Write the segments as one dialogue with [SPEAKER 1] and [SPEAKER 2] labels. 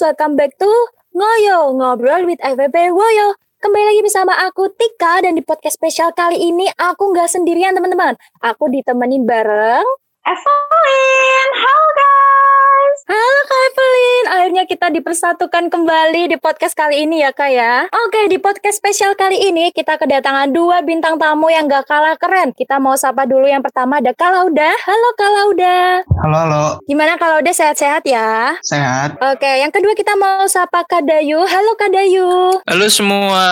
[SPEAKER 1] welcome back to Ngoyo, Ngobrol with FVP Woyo. Kembali lagi bersama aku Tika dan di podcast spesial kali ini aku nggak sendirian teman-teman. Aku ditemenin bareng
[SPEAKER 2] Evelyn, halo guys.
[SPEAKER 1] Halo Kak Evelyn, akhirnya kita dipersatukan kembali di podcast kali ini ya Kak ya. Oke, di podcast spesial kali ini kita kedatangan dua bintang tamu yang gak kalah keren. Kita mau sapa dulu yang pertama ada Kak Lauda. Halo Kak Lauda.
[SPEAKER 3] Halo, halo.
[SPEAKER 1] Gimana Kak Lauda sehat-sehat ya?
[SPEAKER 3] Sehat.
[SPEAKER 1] Oke, yang kedua kita mau sapa Kak Dayu. Halo Kak Dayu.
[SPEAKER 4] Halo semua.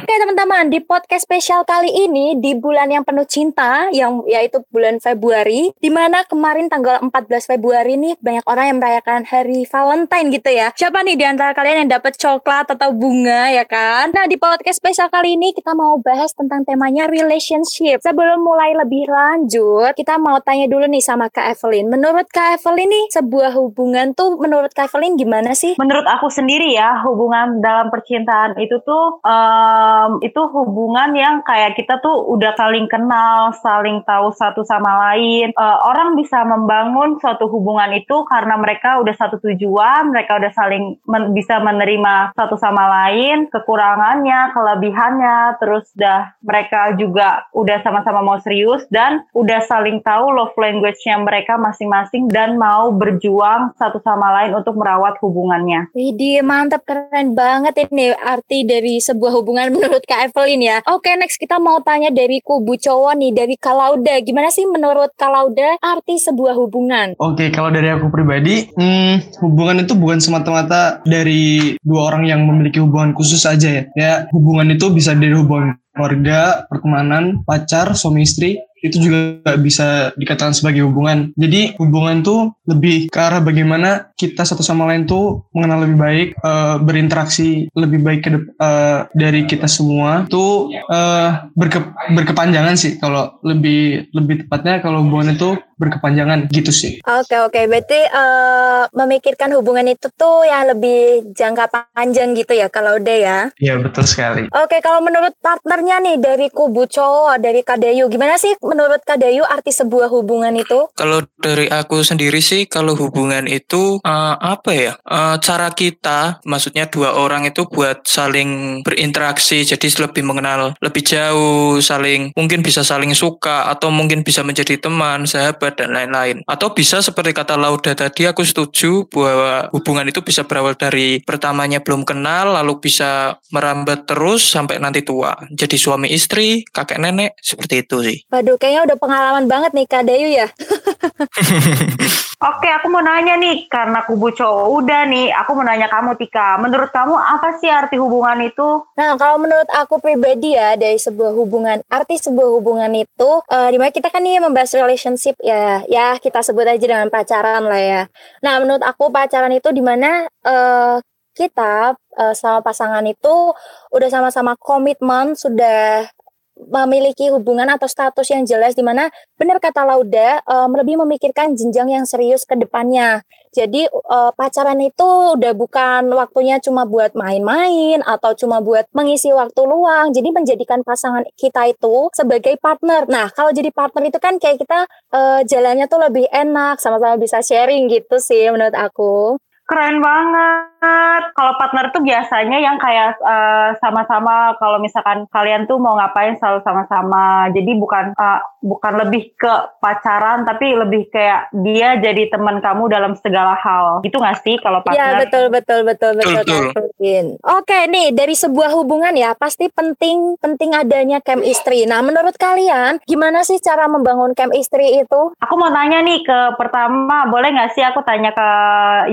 [SPEAKER 1] Oke teman-teman, di podcast spesial kali ini di bulan yang penuh cinta, yang yaitu bulan Februari, di mana kemarin tanggal 14 Februari nih banyak orang yang merayakan hari Valentine gitu ya. Siapa nih di antara kalian yang dapat coklat atau bunga ya kan? Nah di podcast spesial kali ini kita mau bahas tentang temanya relationship. Sebelum mulai lebih lanjut, kita mau tanya dulu nih sama Kak Evelyn. Menurut Kak Evelyn nih sebuah hubungan tuh menurut Kak Evelyn gimana sih?
[SPEAKER 2] Menurut aku sendiri ya, hubungan dalam percintaan itu tuh um, itu hubungan yang kayak kita tuh udah saling kenal, saling tahu satu sama lain. Uh, orang bisa membangun suatu hubungan itu karena mereka udah satu tujuan, mereka udah saling men bisa menerima satu sama lain, kekurangannya, kelebihannya, terus dah mereka juga udah sama-sama mau serius dan udah saling tahu love language-nya mereka masing-masing dan mau berjuang satu sama lain untuk merawat hubungannya.
[SPEAKER 1] Widih, mantap keren banget ini arti dari sebuah hubungan menurut Kak Evelyn ya. Oke, next kita mau tanya dari kubu cowok nih, dari Kalauda. Gimana sih menurut Kalauda arti sebuah hubungan?
[SPEAKER 3] Oke, kalau dari aku pribadi, hmm, hubungan itu bukan semata-mata dari dua orang yang memiliki hubungan khusus aja ya. Ya, hubungan itu bisa dari hubungan keluarga, pertemanan, pacar, suami istri, itu juga bisa dikatakan sebagai hubungan. Jadi hubungan tuh lebih ke arah bagaimana kita satu sama lain tuh mengenal lebih baik, uh, berinteraksi lebih baik ke uh, dari kita semua. Tuh uh, berke berkepanjangan sih kalau lebih lebih tepatnya kalau hubungan itu berkepanjangan gitu sih.
[SPEAKER 1] Oke oke, berarti uh, memikirkan hubungan itu tuh yang lebih jangka panjang gitu ya kalau udah ya.
[SPEAKER 3] Iya betul sekali.
[SPEAKER 1] Oke, kalau menurut partnernya nih dari kubu cowok dari Kadeyu, gimana sih menurut Kadeyu arti sebuah hubungan itu?
[SPEAKER 4] Kalau dari aku sendiri sih, kalau hubungan itu uh, apa ya? Uh, cara kita, maksudnya dua orang itu buat saling berinteraksi, jadi lebih mengenal lebih jauh, saling mungkin bisa saling suka atau mungkin bisa menjadi teman, sahabat dan lain-lain. Atau bisa seperti kata Lauda tadi, aku setuju bahwa hubungan itu bisa berawal dari pertamanya belum kenal, lalu bisa merambat terus sampai nanti tua. Jadi suami istri, kakek nenek, seperti itu sih.
[SPEAKER 1] Waduh, kayaknya udah pengalaman banget nih Kak Dayu ya.
[SPEAKER 2] Oke, aku mau nanya nih, karena kubu cowok udah nih, aku mau nanya kamu Tika, menurut kamu apa sih arti hubungan itu?
[SPEAKER 1] Nah, kalau menurut aku pribadi ya, dari sebuah hubungan, arti sebuah hubungan itu, uh, di mana kita kan nih membahas relationship ya, ya kita sebut aja dengan pacaran lah ya. Nah, menurut aku pacaran itu di mana uh, kita uh, sama pasangan itu udah sama-sama komitmen, sudah memiliki hubungan atau status yang jelas di mana benar kata Lauda um, lebih memikirkan jenjang yang serius ke depannya. Jadi uh, pacaran itu udah bukan waktunya cuma buat main-main atau cuma buat mengisi waktu luang. Jadi menjadikan pasangan kita itu sebagai partner. Nah, kalau jadi partner itu kan kayak kita uh, jalannya tuh lebih enak, sama-sama bisa sharing gitu sih menurut aku.
[SPEAKER 2] Keren banget. Kalau partner tuh biasanya yang kayak uh, sama-sama kalau misalkan kalian tuh mau ngapain selalu sama-sama. Jadi bukan uh, bukan lebih ke pacaran tapi lebih kayak dia jadi teman kamu dalam segala hal. Gitu gak sih kalau partner?
[SPEAKER 1] Iya, betul betul betul betul. betul, betul. Oke, nih dari sebuah hubungan ya pasti penting penting adanya chemistry. Nah, menurut kalian gimana sih cara membangun chemistry itu?
[SPEAKER 2] Aku mau tanya nih ke pertama, boleh gak sih aku tanya ke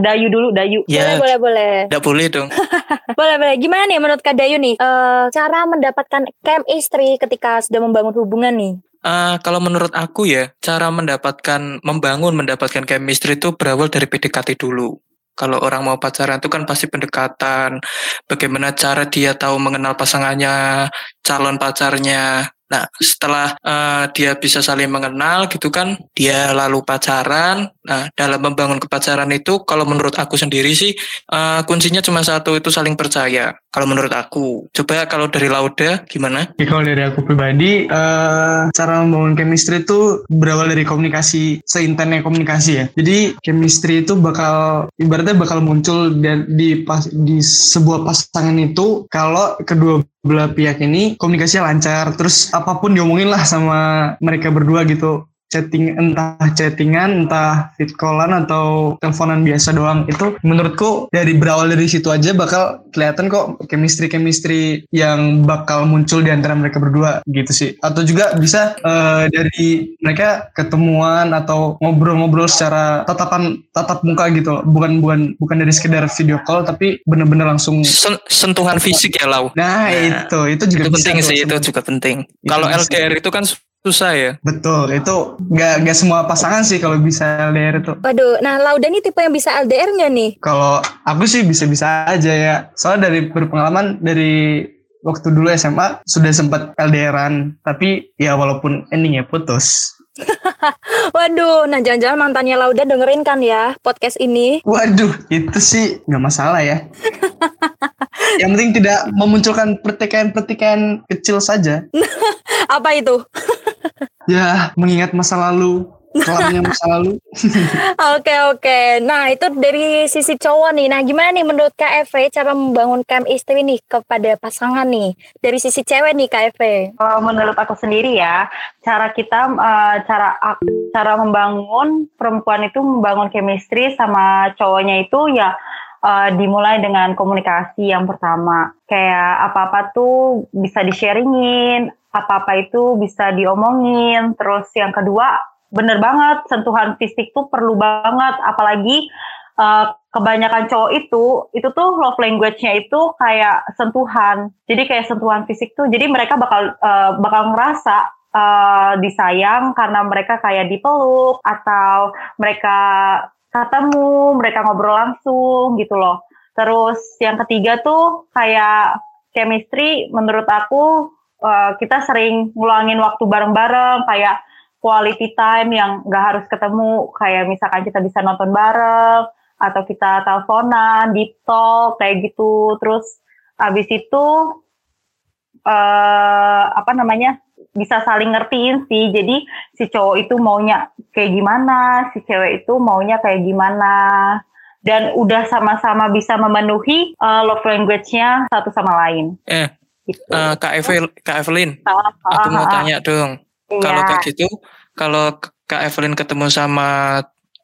[SPEAKER 2] Dayu dulu? Dulu Dayu.
[SPEAKER 1] Ya, boleh boleh boleh.
[SPEAKER 4] Tidak boleh dong.
[SPEAKER 1] boleh boleh. Gimana nih menurut Kak Dayu nih uh, cara mendapatkan chemistry ketika sudah membangun hubungan nih?
[SPEAKER 4] Uh, kalau menurut aku ya, cara mendapatkan membangun mendapatkan chemistry itu berawal dari PDKT dulu. Kalau orang mau pacaran itu kan pasti pendekatan, bagaimana cara dia tahu mengenal pasangannya, calon pacarnya. Nah, setelah uh, dia bisa saling mengenal gitu kan, dia lalu pacaran. Nah, dalam membangun kepacaran itu kalau menurut aku sendiri sih uh, kuncinya cuma satu itu saling percaya. Kalau menurut aku. Coba kalau dari Lauda gimana?
[SPEAKER 3] Ya, kalau dari aku pribadi uh, cara membangun chemistry itu berawal dari komunikasi, seintennya komunikasi ya. Jadi chemistry itu bakal ibaratnya bakal muncul di pas di sebuah pasangan itu kalau kedua belah pihak ini komunikasinya lancar terus apa pun diomongin lah sama mereka berdua gitu chatting entah chattingan entah fit callan atau teleponan biasa doang. Itu menurutku dari berawal dari situ aja bakal kelihatan kok chemistry chemistry yang bakal muncul di antara mereka berdua gitu sih. Atau juga bisa uh, dari mereka ketemuan atau ngobrol-ngobrol secara tatapan tatap muka gitu. Bukan bukan bukan dari sekedar video call tapi bener-bener langsung
[SPEAKER 4] Sen sentuhan fisik ya lau?
[SPEAKER 3] Nah, nah itu. Itu juga
[SPEAKER 4] itu penting sih itu juga penting. Kalau LDR itu kan susah ya?
[SPEAKER 3] Betul itu nggak nggak semua pasangan sih kalau bisa LDR itu.
[SPEAKER 1] Waduh nah Lauda nih tipe yang bisa LDR nggak nih?
[SPEAKER 3] Kalau aku sih bisa bisa aja ya. Soalnya dari berpengalaman dari waktu dulu SMA sudah sempat LDRan tapi ya walaupun endingnya putus
[SPEAKER 1] Waduh, nah jangan-jangan mantannya Lauda dengerin kan ya podcast ini?
[SPEAKER 3] Waduh, itu sih nggak masalah ya. Yang penting tidak memunculkan pertikaian-pertikaian kecil saja.
[SPEAKER 1] Apa itu?
[SPEAKER 3] ya, mengingat masa lalu kelamnya masa lalu.
[SPEAKER 1] Oke oke. Nah itu dari sisi cowok nih. Nah gimana nih menurut KFV cara membangun istri nih kepada pasangan nih dari sisi cewek nih KFV?
[SPEAKER 2] Kalau menurut aku sendiri ya cara kita uh, cara cara membangun perempuan itu membangun chemistry sama cowoknya itu ya uh, dimulai dengan komunikasi yang pertama. Kayak apa-apa tuh bisa di-sharingin, apa-apa itu bisa diomongin. Terus yang kedua bener banget sentuhan fisik tuh perlu banget. Apalagi uh, kebanyakan cowok itu itu tuh love language-nya itu kayak sentuhan. Jadi kayak sentuhan fisik tuh jadi mereka bakal uh, bakal ngerasa uh, disayang karena mereka kayak dipeluk atau mereka ketemu mereka ngobrol langsung gitu loh. Terus yang ketiga tuh kayak chemistry menurut aku uh, kita sering ngulangin waktu bareng-bareng kayak quality time yang gak harus ketemu kayak misalkan kita bisa nonton bareng atau kita teleponan, deep talk kayak gitu. Terus abis itu uh, apa namanya bisa saling ngertiin sih. Jadi si cowok itu maunya kayak gimana, si cewek itu maunya kayak gimana. Dan udah sama-sama bisa memenuhi uh, love language-nya satu sama lain.
[SPEAKER 4] Eh, gitu. uh, Kak, Evel, Kak Evelyn, uh, aku mau tanya dong Iya. Kalau kayak gitu, kalau Kak Evelyn ketemu sama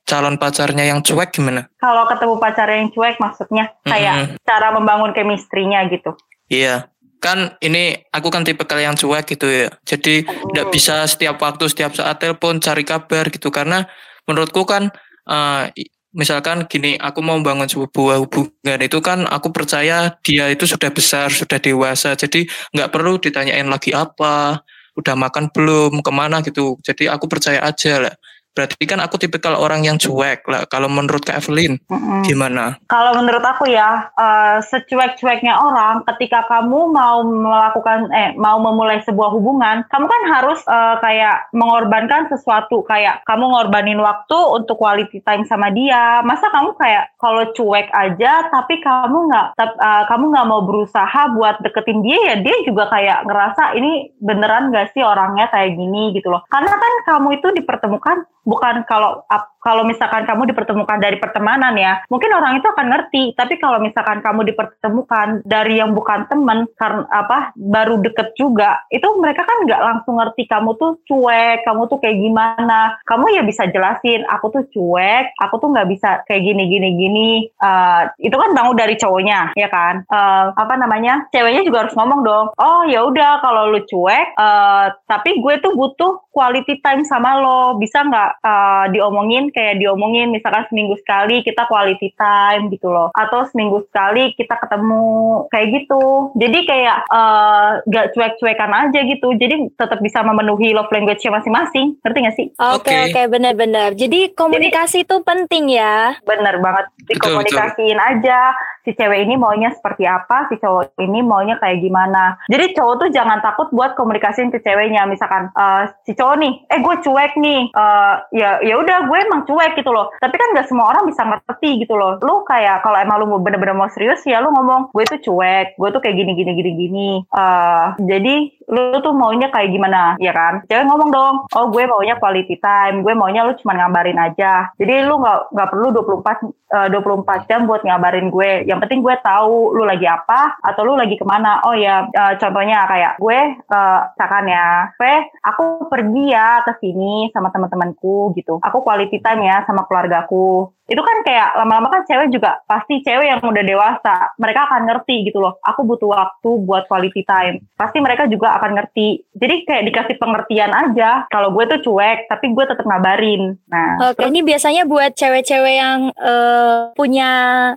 [SPEAKER 4] calon pacarnya yang cuek gimana?
[SPEAKER 2] Kalau ketemu pacar yang cuek maksudnya kayak mm -hmm. cara membangun chemistry-nya gitu.
[SPEAKER 4] Iya. Kan ini aku kan tipe kalian yang cuek gitu ya. Jadi tidak mm. bisa setiap waktu, setiap saat telepon cari kabar gitu karena menurutku kan uh, misalkan gini, aku mau bangun sebuah hubungan itu kan aku percaya dia itu sudah besar, sudah dewasa. Jadi nggak perlu ditanyain lagi apa, udah makan belum? Ke mana? gitu. Jadi aku percaya aja lah Berarti kan aku tipikal orang yang cuek lah. Kalau menurut Kak Evelyn, mm-hmm. gimana?
[SPEAKER 2] Kalau menurut aku ya, uh, secuek-cueknya orang, ketika kamu mau melakukan, eh, mau memulai sebuah hubungan, kamu kan harus uh, kayak mengorbankan sesuatu. Kayak kamu ngorbanin waktu untuk quality time sama dia. Masa kamu kayak kalau cuek aja, tapi kamu nggak, uh, kamu nggak mau berusaha buat deketin dia ya, dia juga kayak ngerasa ini beneran gak sih orangnya kayak gini gitu loh. Karena kan kamu itu dipertemukan bukan kalau kalau misalkan kamu dipertemukan dari pertemanan ya, mungkin orang itu akan ngerti. Tapi kalau misalkan kamu dipertemukan dari yang bukan teman, karena apa baru deket juga, itu mereka kan nggak langsung ngerti kamu tuh cuek, kamu tuh kayak gimana. Kamu ya bisa jelasin, aku tuh cuek, aku tuh nggak bisa kayak gini gini gini. Uh, itu kan bangun dari cowoknya, ya kan? Uh, apa namanya? Ceweknya juga harus ngomong dong. Oh ya udah kalau lu cuek, uh, tapi gue tuh butuh quality time sama lo. Bisa nggak uh, diomongin kayak diomongin misalkan seminggu sekali kita quality time gitu loh. Atau seminggu sekali kita ketemu kayak gitu. Jadi kayak uh, gak cuek-cuekan aja gitu. Jadi tetap bisa memenuhi love language-nya masing-masing. Ngerti gak sih?
[SPEAKER 1] Oke okay, oke okay, benar-benar. Jadi komunikasi itu penting ya.
[SPEAKER 2] Bener banget. Dikomunikasiin aja si cewek ini maunya seperti apa, si cowok ini maunya kayak gimana. Jadi cowok tuh jangan takut buat komunikasiin ke ceweknya. Misalkan uh, si cowok nih, eh gue cuek nih, uh, ya ya udah gue emang cuek gitu loh. Tapi kan gak semua orang bisa ngerti gitu loh. Lu kayak kalau emang lu bener-bener mau serius ya lu ngomong gue tuh cuek, gue tuh kayak gini gini gini gini. Uh, jadi lu tuh maunya kayak gimana, ya kan? Cewek ngomong dong, oh gue maunya quality time, gue maunya lu cuma ngabarin aja. Jadi lu nggak nggak perlu 24 uh, 24 jam buat ngabarin gue. Yang penting gue tahu lu lagi apa atau lu lagi ke mana. Oh ya, contohnya kayak gue, uh, misalkan ya, Ve, aku pergi ya ke sini sama teman-temanku gitu. Aku quality time ya sama keluargaku itu kan kayak lama-lama kan cewek juga pasti cewek yang udah dewasa mereka akan ngerti gitu loh. Aku butuh waktu buat quality time. Pasti mereka juga akan ngerti. Jadi kayak dikasih pengertian aja kalau gue tuh cuek tapi gue tetap ngabarin.
[SPEAKER 1] Nah oke ini biasanya buat cewek-cewek yang uh, punya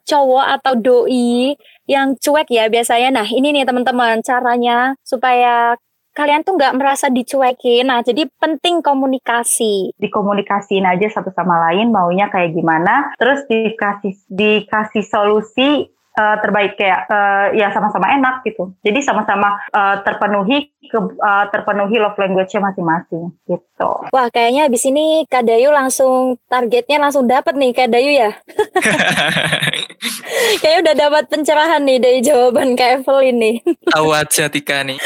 [SPEAKER 1] cowok atau doi yang cuek ya biasanya. Nah ini nih teman-teman caranya supaya kalian tuh nggak merasa dicuekin. Nah, jadi penting komunikasi.
[SPEAKER 2] Dikomunikasiin aja satu sama lain maunya kayak gimana, terus dikasih dikasih solusi uh, terbaik kayak uh, ya sama-sama enak gitu. Jadi sama-sama uh, terpenuhi ke, uh, terpenuhi love language-nya masing-masing gitu.
[SPEAKER 1] Wah, kayaknya abis ini Kak Dayu langsung targetnya langsung dapat nih Kak Dayu ya. Kayaknya udah dapat pencerahan nih dari jawaban Kak Evelyn nih.
[SPEAKER 4] Tahu aja Tika nih.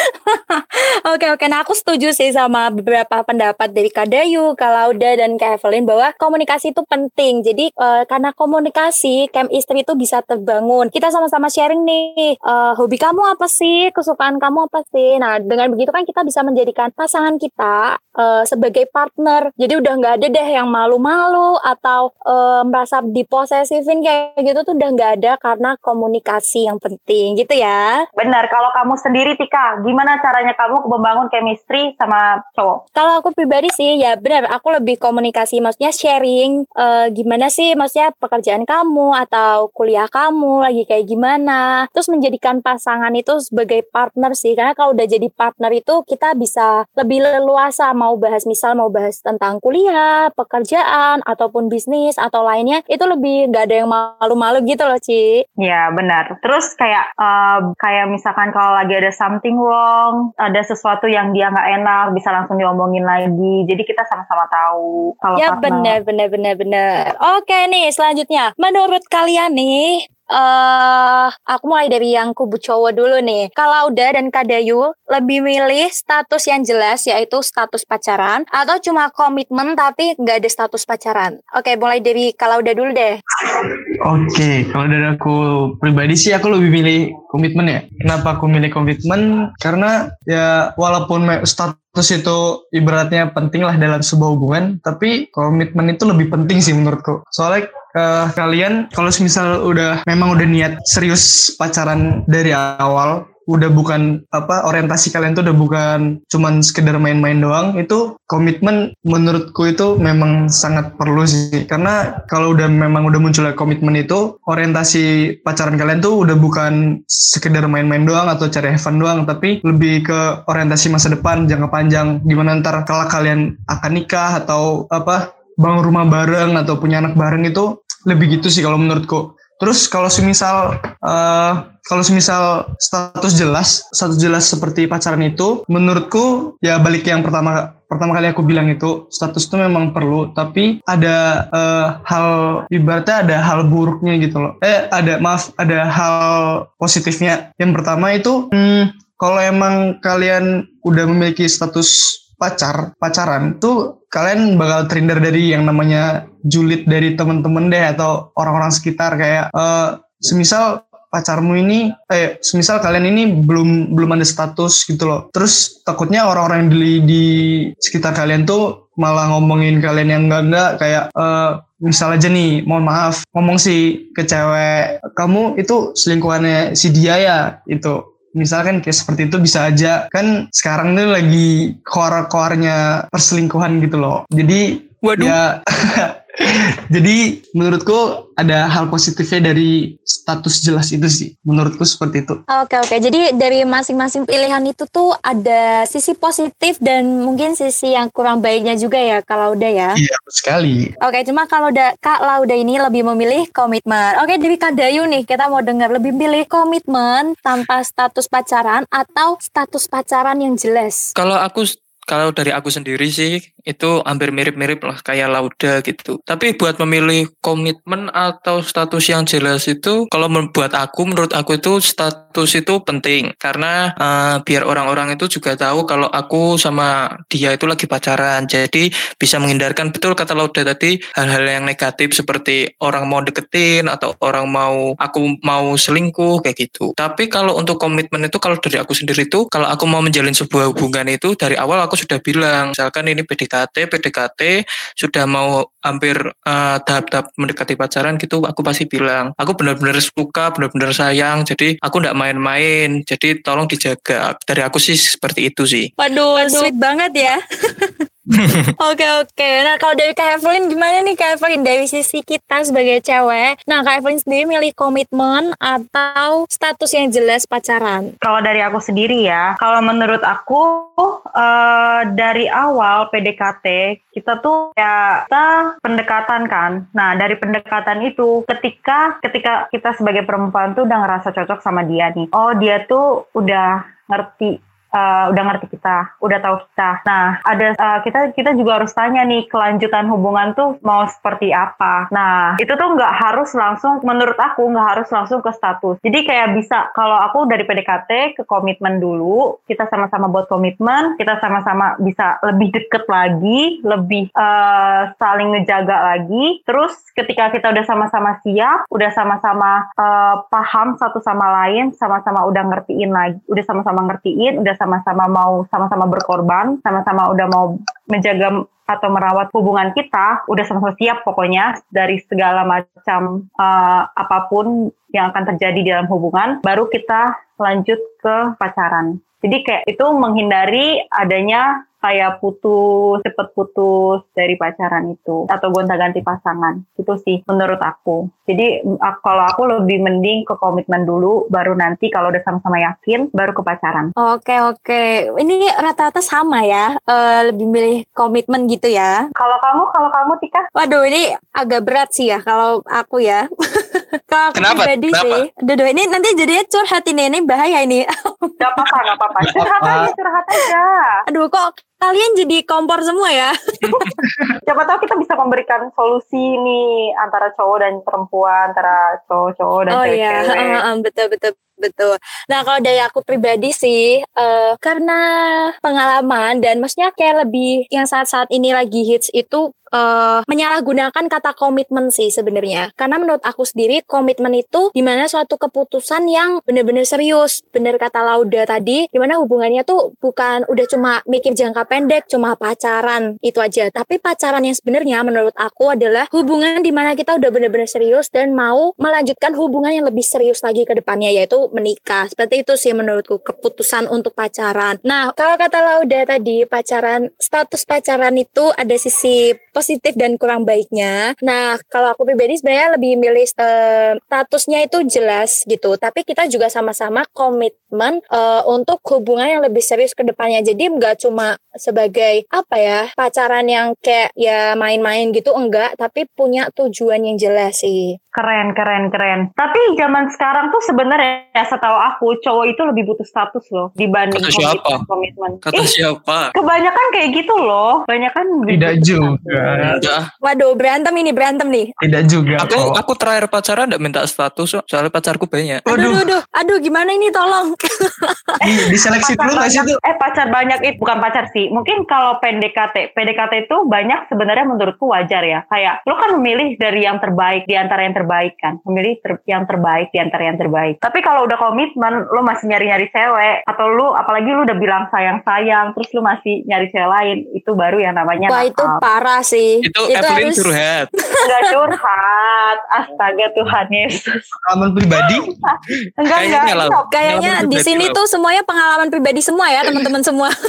[SPEAKER 1] oke oke, nah aku setuju sih sama beberapa pendapat dari Kak Dayu, Kak Lauda dan Kak Evelyn bahwa komunikasi itu penting. Jadi uh, karena komunikasi, camp istri itu bisa terbangun. Kita sama-sama sharing nih, uh, hobi kamu apa sih, kesukaan kamu apa sih. Nah dengan begitu kan kita bisa menjadikan pasangan kita uh, sebagai partner. Jadi udah nggak ada deh yang malu-malu atau uh, merasa diposesifin kayak gitu tuh udah nggak ada karena komunikasi yang penting gitu ya.
[SPEAKER 2] Benar. Kalau kamu sendiri Tika, gimana caranya kamu membangun chemistry sama cowok?
[SPEAKER 1] Kalau aku pribadi sih ya benar. Aku lebih komunikasi, maksudnya sharing uh, gimana sih, maksudnya pekerjaan kamu atau kuliah kamu lagi kayak gimana. Terus menjadikan pasangan itu sebagai partner sih, karena kalau udah jadi partner itu kita bisa lebih leluasa mau bahas misal mau bahas tentang kuliah, pekerjaan ataupun bisnis atau lainnya itu lebih nggak ada yang malu-malu gitu loh Ci.
[SPEAKER 2] Ya benar. Terus kayak uh, kayak misalkan kalau lagi ada something wrong, ada sesuatu yang dia nggak enak bisa langsung diomongin lagi. Jadi kita sama-sama tahu.
[SPEAKER 1] Kalau ya benar benar benar benar. Oke nih selanjutnya menurut kalian nih uh, aku mulai dari yang kubu cowok dulu nih. Kalau udah dan Kadayu lebih milih status yang jelas yaitu status pacaran atau cuma komitmen tapi nggak ada status pacaran. Oke, mulai dari kalau udah dulu deh.
[SPEAKER 3] Oke, kalau dari aku pribadi sih aku lebih milih komitmen ya. Kenapa aku milih komitmen? Karena ya walaupun status itu ibaratnya penting lah dalam sebuah hubungan, tapi komitmen itu lebih penting sih menurutku. Soalnya uh, kalian kalau misal udah memang udah niat serius pacaran dari awal udah bukan apa orientasi kalian tuh udah bukan cuman sekedar main-main doang itu komitmen menurutku itu memang sangat perlu sih. Karena kalau udah memang udah muncul komitmen itu orientasi pacaran kalian tuh udah bukan sekedar main-main doang atau cari heaven doang tapi lebih ke orientasi masa depan jangka panjang. Gimana ntar kalau kalian akan nikah atau apa bangun rumah bareng atau punya anak bareng itu lebih gitu sih kalau menurutku. Terus kalau semisal uh, kalau semisal status jelas status jelas seperti pacaran itu menurutku ya balik yang pertama pertama kali aku bilang itu status itu memang perlu tapi ada uh, hal ibaratnya ada hal buruknya gitu loh. Eh ada maaf ada hal positifnya. Yang pertama itu hmm, kalau emang kalian udah memiliki status pacar pacaran tuh kalian bakal terhindar dari yang namanya julid dari temen-temen deh atau orang-orang sekitar. Kayak uh, semisal pacarmu ini eh semisal kalian ini belum belum ada status gitu loh. Terus takutnya orang-orang yang di, di sekitar kalian tuh malah ngomongin kalian yang enggak enggak kayak uh, misal aja nih mohon maaf ngomong sih ke cewek kamu itu selingkuhannya si dia ya itu misalkan kayak seperti itu bisa aja kan sekarang tuh lagi koar-koarnya perselingkuhan gitu loh jadi
[SPEAKER 4] Waduh.
[SPEAKER 3] Ya, jadi menurutku ada hal positifnya dari status jelas itu sih. Menurutku seperti itu.
[SPEAKER 1] Oke oke. Jadi dari masing-masing pilihan itu tuh ada sisi positif dan mungkin sisi yang kurang baiknya juga ya kalau udah ya.
[SPEAKER 3] Iya sekali.
[SPEAKER 1] Oke, cuma kalau udah Kak Lauda ini lebih memilih komitmen. Oke, dari Kak Dayu nih, kita mau dengar lebih pilih komitmen tanpa status pacaran atau status pacaran yang jelas.
[SPEAKER 4] Kalau aku kalau dari aku sendiri sih itu hampir mirip-mirip lah kayak Lauda gitu. Tapi buat memilih komitmen atau status yang jelas itu kalau membuat aku menurut aku itu status itu penting karena uh, biar orang-orang itu juga tahu kalau aku sama dia itu lagi pacaran. Jadi bisa menghindarkan betul kata Lauda tadi hal-hal yang negatif seperti orang mau deketin atau orang mau aku mau selingkuh kayak gitu. Tapi kalau untuk komitmen itu kalau dari aku sendiri itu kalau aku mau menjalin sebuah hubungan itu dari awal aku sudah bilang misalkan ini PDKT PDKT sudah mau hampir uh, tahap-tahap mendekati pacaran gitu aku pasti bilang aku benar-benar suka benar-benar sayang jadi aku tidak main-main jadi tolong dijaga. Dari aku sih seperti itu sih.
[SPEAKER 1] Waduh, sweet banget ya. Oke oke. Nah kalau dari Kak Evelyn gimana nih Kak Evelyn dari sisi kita sebagai cewek? Nah Kak Evelyn sendiri milih komitmen atau status yang jelas pacaran?
[SPEAKER 2] Kalau dari aku sendiri ya, kalau menurut aku uh, dari awal PDKT kita tuh ya kita pendekatan kan. Nah dari pendekatan itu ketika ketika kita sebagai perempuan tuh udah ngerasa cocok sama dia nih. Oh dia tuh udah ngerti uh, udah ngerti kita, udah tahu kita. Nah, ada uh, kita kita juga harus tanya nih kelanjutan hubungan tuh mau seperti apa. Nah, itu tuh nggak harus langsung, menurut aku nggak harus langsung ke status. Jadi kayak bisa kalau aku dari PDKT ke komitmen dulu, kita sama-sama buat komitmen, kita sama-sama bisa lebih deket lagi, lebih uh, saling ngejaga lagi. Terus ketika kita udah sama-sama siap, udah sama-sama uh, paham satu sama lain, sama-sama udah ngertiin lagi, udah sama-sama ngertiin, udah sama-sama mau sama-sama berkorban, sama-sama udah mau menjaga atau merawat hubungan kita, udah sama-sama siap pokoknya dari segala macam uh, apa pun yang akan terjadi di dalam hubungan, baru kita lanjut ke pacaran. Jadi kayak itu menghindari adanya kayak putus, cepet putus dari pacaran itu atau gonta-ganti pasangan. Itu sih menurut aku. Jadi kalau aku lebih mending ke komitmen dulu baru nanti kalau udah sama-sama yakin baru ke pacaran.
[SPEAKER 1] Oke oke. Ini rata-rata sama ya. Uh, lebih milih komitmen gitu ya.
[SPEAKER 2] Kalau kamu, kalau kamu Tika?
[SPEAKER 1] Waduh ini agak berat sih ya kalau aku ya. kalau aku
[SPEAKER 4] Kenapa?
[SPEAKER 1] pribadi
[SPEAKER 4] Kenapa?
[SPEAKER 1] sih. Aduh, ini nanti jadinya curhat ini, ini bahaya ini.
[SPEAKER 2] Gak apa-apa, gak apa-apa. Curhat aja, curhat aja.
[SPEAKER 1] Aduh kok kalian jadi kompor semua ya?
[SPEAKER 2] Siapa tahu kita bisa memberikan solusi nih antara cowok dan perempuan, antara cowok-cowok dan
[SPEAKER 1] oh iya. Heeh, heeh, betul betul betul. Nah kalau dari aku pribadi sih, eh, karena pengalaman dan maksudnya kayak lebih yang saat-saat ini lagi hits itu eh, menyalahgunakan kata komitmen sih sebenarnya. Karena menurut aku sendiri komitmen itu di mana suatu keputusan yang benar-benar serius. Bener kata Lauda tadi, di mana hubungannya tuh bukan udah cuma mikir jangka pendek, cuma pacaran itu aja. Tapi pacaran yang sebenarnya menurut aku adalah hubungan di mana kita udah benar-benar serius dan mau melanjutkan hubungan yang lebih serius lagi ke depannya yaitu menikah. Seperti itu sih menurutku keputusan untuk pacaran. Nah, kalau kata Lauda tadi pacaran status pacaran itu ada sisi positif dan kurang baiknya. Nah, kalau aku pribadi sebenarnya lebih milih eh, statusnya itu jelas gitu. Tapi kita juga sama-sama komitmen eh, untuk hubungan yang lebih serius ke depannya. Jadi nggak cuma sebagai apa ya pacaran yang kayak ya main-main gitu enggak, tapi punya tujuan yang jelas sih.
[SPEAKER 2] Keren, keren, keren. Tapi zaman sekarang tuh sebenarnya ya setahu aku cowok itu lebih butuh status loh dibanding
[SPEAKER 4] Kata siapa?
[SPEAKER 2] komitmen. komitmen.
[SPEAKER 4] kata
[SPEAKER 2] Ih,
[SPEAKER 4] siapa
[SPEAKER 2] kebanyakan kayak gitu loh. Kebanyakan lebih
[SPEAKER 3] Tidak juga.
[SPEAKER 1] Waduh, berantem ini, berantem nih.
[SPEAKER 3] Tidak juga.
[SPEAKER 4] aku
[SPEAKER 3] kok.
[SPEAKER 4] aku terakhir pacaran enggak minta status soalnya pacarku banyak
[SPEAKER 1] Aduh, aduh, aduh, aduh, gimana ini tolong?
[SPEAKER 3] Di, diseleksi dulu nggak sih itu?
[SPEAKER 2] eh pacar banyak itu bukan pacar sih. Mungkin kalau PDKT, PDKT itu banyak sebenarnya menurutku wajar ya. Kayak lo kan memilih dari yang terbaik di antara yang terbaik terbaik kan, memilih ter yang terbaik di antara yang terbaik. Tapi kalau udah komitmen, lo masih nyari-nyari cewek atau lu apalagi lu udah bilang sayang-sayang, terus lu masih nyari cewek lain, itu baru yang namanya
[SPEAKER 1] Wah itu parah sih.
[SPEAKER 4] Itu, Evelyn
[SPEAKER 1] harus-
[SPEAKER 4] curhat.
[SPEAKER 2] Enggak curhat, astaga Tuhan Yesus.
[SPEAKER 3] Pengalaman pribadi
[SPEAKER 2] Enggak
[SPEAKER 4] Kayaknya
[SPEAKER 2] enggak. enggak.
[SPEAKER 1] Kayaknya di sini tuh semuanya pengalaman pribadi semua ya teman-teman semua.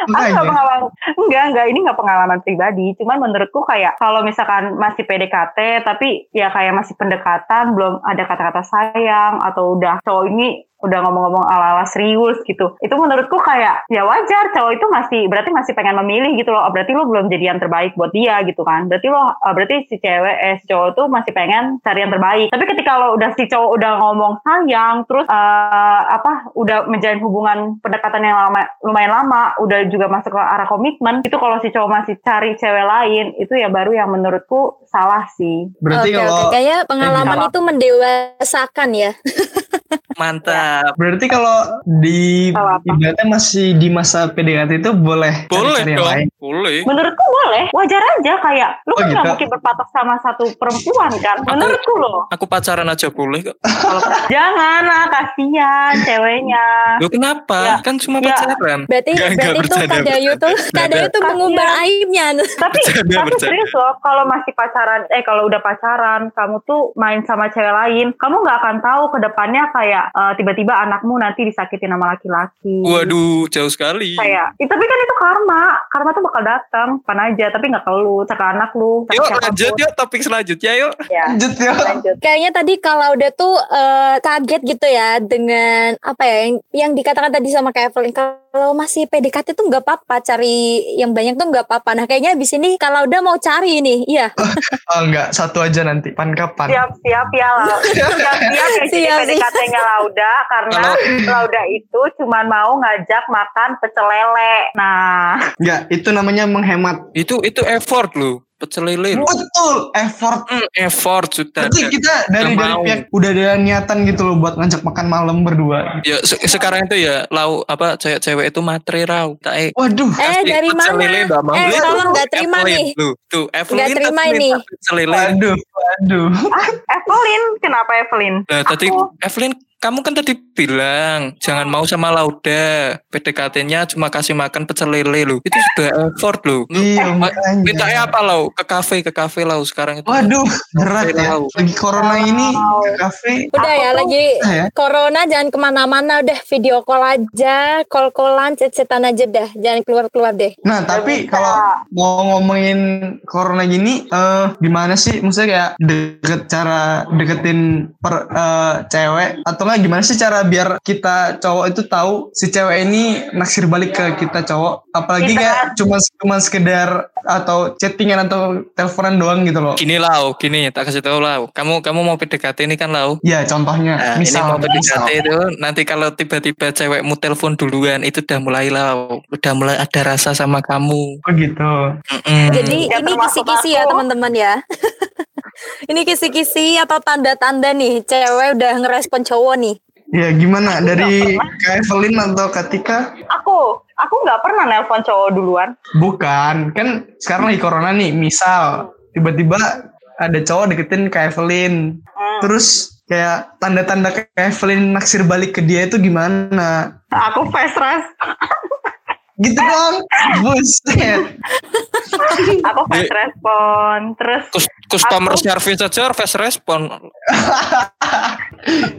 [SPEAKER 2] Aku pengalaman, enggak, enggak, ini nggak pengalaman pribadi. Cuman menurutku kayak kalau misalkan masih PDKT, tapi ya kayak masih pendekatan, belum ada kata-kata sayang atau udah cowok ini udah ngomong-ngomong ala-ala serius gitu. Itu menurutku kayak ya wajar cowok itu masih berarti masih pengen memilih gitu loh. Oh, Berarti lo belum jadi yang terbaik buat dia gitu kan. Berarti lo eh, berarti si cewek eh si cowok tuh masih pengen cari yang terbaik. Tapi ketika lo udah si cowok udah ngomong sayang terus eh, apa udah menjalin hubungan pendekatan yang lama lumayan lama, udah juga masuk ke arah komitmen, itu kalau si cowok masih cari cewek lain, itu ya baru yang menurutku salah sih.
[SPEAKER 3] berarti
[SPEAKER 1] Oke,
[SPEAKER 3] kalau
[SPEAKER 1] oke. Kayaknya pengalaman
[SPEAKER 2] Salah.
[SPEAKER 1] itu mendewasakan ya.
[SPEAKER 4] Mantap.
[SPEAKER 3] berarti kalau di ibaratnya masih di masa PDKT itu boleh
[SPEAKER 4] Boleh
[SPEAKER 3] yang
[SPEAKER 4] dong.
[SPEAKER 3] lain.
[SPEAKER 4] Boleh.
[SPEAKER 2] Menurutku boleh, wajar aja kayak lu
[SPEAKER 3] Oh,
[SPEAKER 2] kan nggak
[SPEAKER 3] gitu.
[SPEAKER 2] mungkin berpatok sama satu perempuan kan. Menurutku loh.
[SPEAKER 4] Aku pacaran aja boleh kok.
[SPEAKER 2] Kalau jangan lah kasihan ceweknya.
[SPEAKER 4] Loh kenapa?
[SPEAKER 2] Ya.
[SPEAKER 4] Kan cuma
[SPEAKER 2] Ya.
[SPEAKER 4] pacaran.
[SPEAKER 1] Berarti
[SPEAKER 4] Nggak, nggak,
[SPEAKER 1] berarti tuh
[SPEAKER 4] bercanda,
[SPEAKER 1] Kadayu tuh. Kadayu tuh mengumbar aibnya.
[SPEAKER 2] Tapi
[SPEAKER 4] Bercanda,
[SPEAKER 2] tapi
[SPEAKER 4] bercanda.
[SPEAKER 2] serius loh, kalau masih pacaran, eh kalau udah pacaran, kamu tuh main sama cewek lain, kamu nggak akan tahu ke depannya kayak eh, tiba-tiba anakmu nanti disakitin sama laki-laki.
[SPEAKER 4] Waduh, jauh sekali.
[SPEAKER 2] Kayak, "Ih, tapi kan itu karma, karma tuh bakal datang, pan aja, tapi nggak ke lu, ke anak lu,
[SPEAKER 4] Yuk
[SPEAKER 2] siapa pun.
[SPEAKER 4] lanjut yuk topik selanjutnya yuk.
[SPEAKER 2] Ya,
[SPEAKER 3] Lanjut ya.
[SPEAKER 2] lanjut.
[SPEAKER 1] Kayaknya tadi kalau udah tuh eh, kaget gitu ya dengan apa ya yang, yang dikatakan tadi sama Kak Evelyn kalau masih PDKT tuh nggak apa-apa cari yang banyak tuh nggak apa-apa. Nah kayaknya abis ini kalau udah mau cari nih, iya.
[SPEAKER 3] Oh enggak, satu aja nanti. Pan kapan?
[SPEAKER 2] Siap-siap ya lah. Siap-siap ya jadi
[SPEAKER 1] Siap, siap.
[SPEAKER 2] PDKT-nya Lauda karena
[SPEAKER 4] Kalau-
[SPEAKER 2] Lauda itu cuma mau ngajak makan pecel lele. Nah,
[SPEAKER 3] Enggak, itu namanya menghemat.
[SPEAKER 4] Itu itu effort loh. Pecel lele.
[SPEAKER 3] Betul, effort.
[SPEAKER 4] Hmm, effort sudah.
[SPEAKER 3] Berarti
[SPEAKER 4] ada.
[SPEAKER 3] kita dari dari pihak udah ada niatan gitu loh buat ngajak makan malam berdua.
[SPEAKER 4] Ya se- sekarang itu ya lau apa cewek-cewek itu materi rau. Tak eh
[SPEAKER 3] Waduh,
[SPEAKER 1] Eh dari
[SPEAKER 4] pecel
[SPEAKER 1] mana?
[SPEAKER 4] lele mau.
[SPEAKER 1] Eh tolong nggak terima
[SPEAKER 4] Evelyn
[SPEAKER 1] nih.
[SPEAKER 4] Tuh, tuh Evelyn
[SPEAKER 1] Nggak terima
[SPEAKER 4] tapi
[SPEAKER 1] ini.
[SPEAKER 4] Pecel lele.
[SPEAKER 3] waduh, waduh.
[SPEAKER 2] Evelyn, kenapa Evelyn?
[SPEAKER 4] Nah, tadi Evelyn kamu kan tadi bilang jangan mau sama Lauda. PDKT-nya cuma kasih makan pecel lele loh. Itu sudah effort loh.
[SPEAKER 3] Iya.
[SPEAKER 4] Mintanya apa lau? Ke kafe, ke kafe lau sekarang itu.
[SPEAKER 3] Waduh, berat ya. Lagi corona ini ke kafe.
[SPEAKER 1] Udah ya lagi
[SPEAKER 3] ya.
[SPEAKER 1] corona jangan ke mana-mana udah video call aja, call-callan, chat-chatan aja dah, jangan keluar-keluar deh.
[SPEAKER 3] Nah, tapi
[SPEAKER 2] bisa.
[SPEAKER 3] kalau mau ngomongin corona gini, eh gimana sih? Maksudnya kayak deket cara deketin per eh, cewek atau nggak gimana sih cara biar kita cowok itu tahu si cewek ini naksir balik ke kita cowok? Apalagi
[SPEAKER 2] Kita-
[SPEAKER 3] kayak cuma cuma sekedar atau chattingan atau teleponan doang gitu loh.
[SPEAKER 4] Gini lau, gini tak kasih tahu lau. Kamu kamu mau PDKT ini kan lau.
[SPEAKER 3] Ya, contohnya
[SPEAKER 4] Nah,
[SPEAKER 3] misal,
[SPEAKER 4] ini mau PDKT
[SPEAKER 3] misal.
[SPEAKER 4] itu nanti kalau tiba-tiba cewekmu telepon duluan itu udah mulai lau, udah mulai ada rasa sama kamu.
[SPEAKER 3] Oh gitu.
[SPEAKER 4] Mm-mm.
[SPEAKER 1] Jadi
[SPEAKER 2] Ya,
[SPEAKER 1] ini kisi-kisi ya teman-teman ya. ini kisi-kisi atau tanda-tanda nih cewek udah ngerespon cowok nih.
[SPEAKER 3] Ya gimana dari Kak Evelyn atau Katika?
[SPEAKER 2] Aku, aku nggak pernah nelpon cowok duluan.
[SPEAKER 3] Bukan, kan sekarang lagi corona nih. Misal tiba-tiba ada cowok deketin Kak Evelyn.
[SPEAKER 2] Hmm.
[SPEAKER 3] Terus kayak tanda-tanda Kak Evelyn naksir balik ke dia itu gimana?
[SPEAKER 2] Aku fast res,
[SPEAKER 3] Gitu dong. Buset.
[SPEAKER 2] aku fast respon. Terus
[SPEAKER 4] Cus- Customer
[SPEAKER 2] Aku-
[SPEAKER 4] service aja fast respon.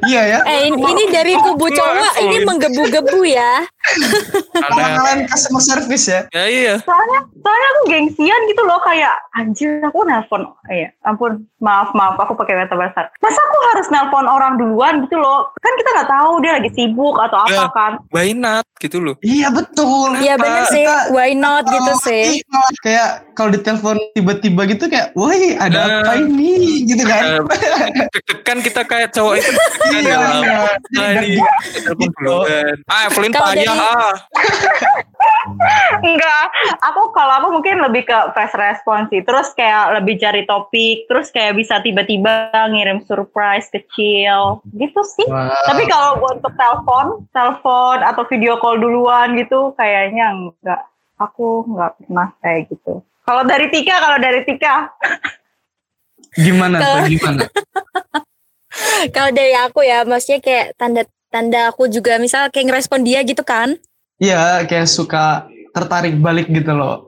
[SPEAKER 3] Iya ya.
[SPEAKER 1] Eh ini, ini dari kubu cowok ini menggebu-gebu ya.
[SPEAKER 4] Karena
[SPEAKER 3] Kalian customer service ya.
[SPEAKER 4] ya iya.
[SPEAKER 2] soalnya soalnya aku gengsian gitu loh kayak anjir aku nelpon iya ampun maaf maaf aku pakai kata besar masa aku harus nelpon orang duluan gitu loh kan kita nggak tahu dia lagi sibuk atau apa
[SPEAKER 4] Ya.
[SPEAKER 2] kan
[SPEAKER 4] Why not gitu loh.
[SPEAKER 3] Iya betul.
[SPEAKER 1] Iya bener sih.
[SPEAKER 3] Kita-
[SPEAKER 1] Why not gitu
[SPEAKER 3] Oh,
[SPEAKER 1] sih.
[SPEAKER 3] iya, malah kayak kalau ditelepon tiba-tiba gitu kayak, woi ada
[SPEAKER 4] Nah.
[SPEAKER 3] apa ini? Gitu kan.
[SPEAKER 4] Deg-degan kita kayak cowok itu. Kan
[SPEAKER 3] Iya,
[SPEAKER 4] ya,
[SPEAKER 3] iya.
[SPEAKER 4] Telepon
[SPEAKER 3] Gitu.
[SPEAKER 4] duluan. Ah, Evelyn ah.
[SPEAKER 2] enggak. Aku kalau aku mungkin lebih ke fast response sih. Terus kayak lebih cari topik terus kayak bisa tiba-tiba ngirim surprise kecil. Gitu sih.
[SPEAKER 3] Wah.
[SPEAKER 2] tapi kalau buat untuk telepon telepon atau video call duluan gitu kayaknya enggak. Aku nggak pernah kayak gitu. Kalau dari Tika kalau dari Tika.
[SPEAKER 3] Gimana tuh? Gimana?
[SPEAKER 1] Kalau dari aku ya, maksudnya kayak tanda-tanda aku juga misal kayak ngerespon dia gitu kan.
[SPEAKER 3] Iya, kayak suka tertarik balik gitu loh.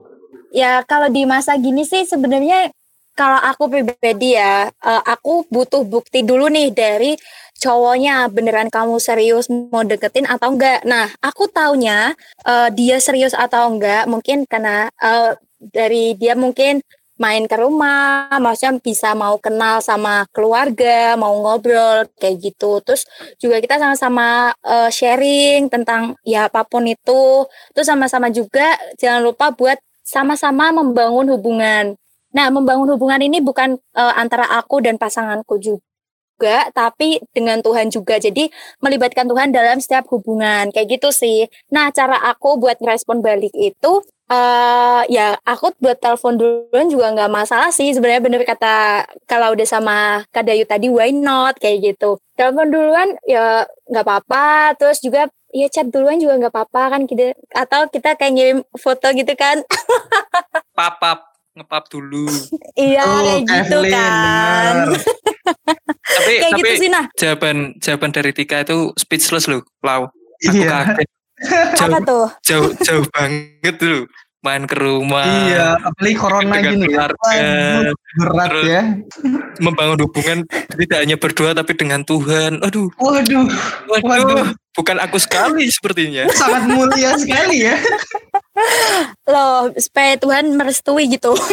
[SPEAKER 1] Ya kalau di masa gini sih sebenarnya kalau aku pribadi ya, eh, aku butuh bukti dulu nih dari cowoknya beneran kamu serius mau deketin atau enggak. Nah, aku taunya eh, dia serius atau enggak mungkin karena eh, dari dia mungkin main ke rumah, maksudnya bisa mau kenal sama keluarga, mau ngobrol kayak gitu. Terus juga kita sama-sama eh, sharing tentang ya apa pun itu. Terus sama-sama juga jangan lupa buat sama-sama membangun hubungan. Nah, membangun hubungan ini bukan eh, antara aku dan pasanganku juga, tapi dengan Tuhan juga. Jadi melibatkan Tuhan dalam setiap hubungan kayak gitu sih. Nah, cara aku buat ngerespon balik itu eh ya aku buat telepon duluan juga nggak masalah sih sebenarnya bener kata kalau udah sama Kak Dayu tadi why not kayak gitu telepon duluan ya nggak apa-apa terus juga ya chat duluan juga nggak apa-apa kan kita atau kita kayak ngirim foto gitu kan
[SPEAKER 4] Papap ngepap dulu.
[SPEAKER 1] iya
[SPEAKER 3] Tuh,
[SPEAKER 1] kayak gitu kan
[SPEAKER 3] bener.
[SPEAKER 4] Tapi
[SPEAKER 1] kayak
[SPEAKER 4] tapi
[SPEAKER 1] gitu sih nah
[SPEAKER 4] jawaban jawaban dari Tika itu speechless loh, Lau. Aku
[SPEAKER 3] Iya.
[SPEAKER 4] kaget. Jauh,
[SPEAKER 1] apa tuh
[SPEAKER 4] jauh jauh banget dulu main ke rumah.
[SPEAKER 3] Iya, apalagi corona gini ya.
[SPEAKER 4] keluarga.
[SPEAKER 3] Waduh, berat
[SPEAKER 4] Terus-
[SPEAKER 3] ya.
[SPEAKER 4] membangun hubungan tidak hanya berdua tapi dengan Tuhan. Aduh,
[SPEAKER 3] Waduh,
[SPEAKER 4] waduh,
[SPEAKER 3] Waduh.
[SPEAKER 4] bukan aku sekali sepertinya.
[SPEAKER 3] sangat mulia sekali ya.
[SPEAKER 1] Loh supaya Tuhan merestui gitu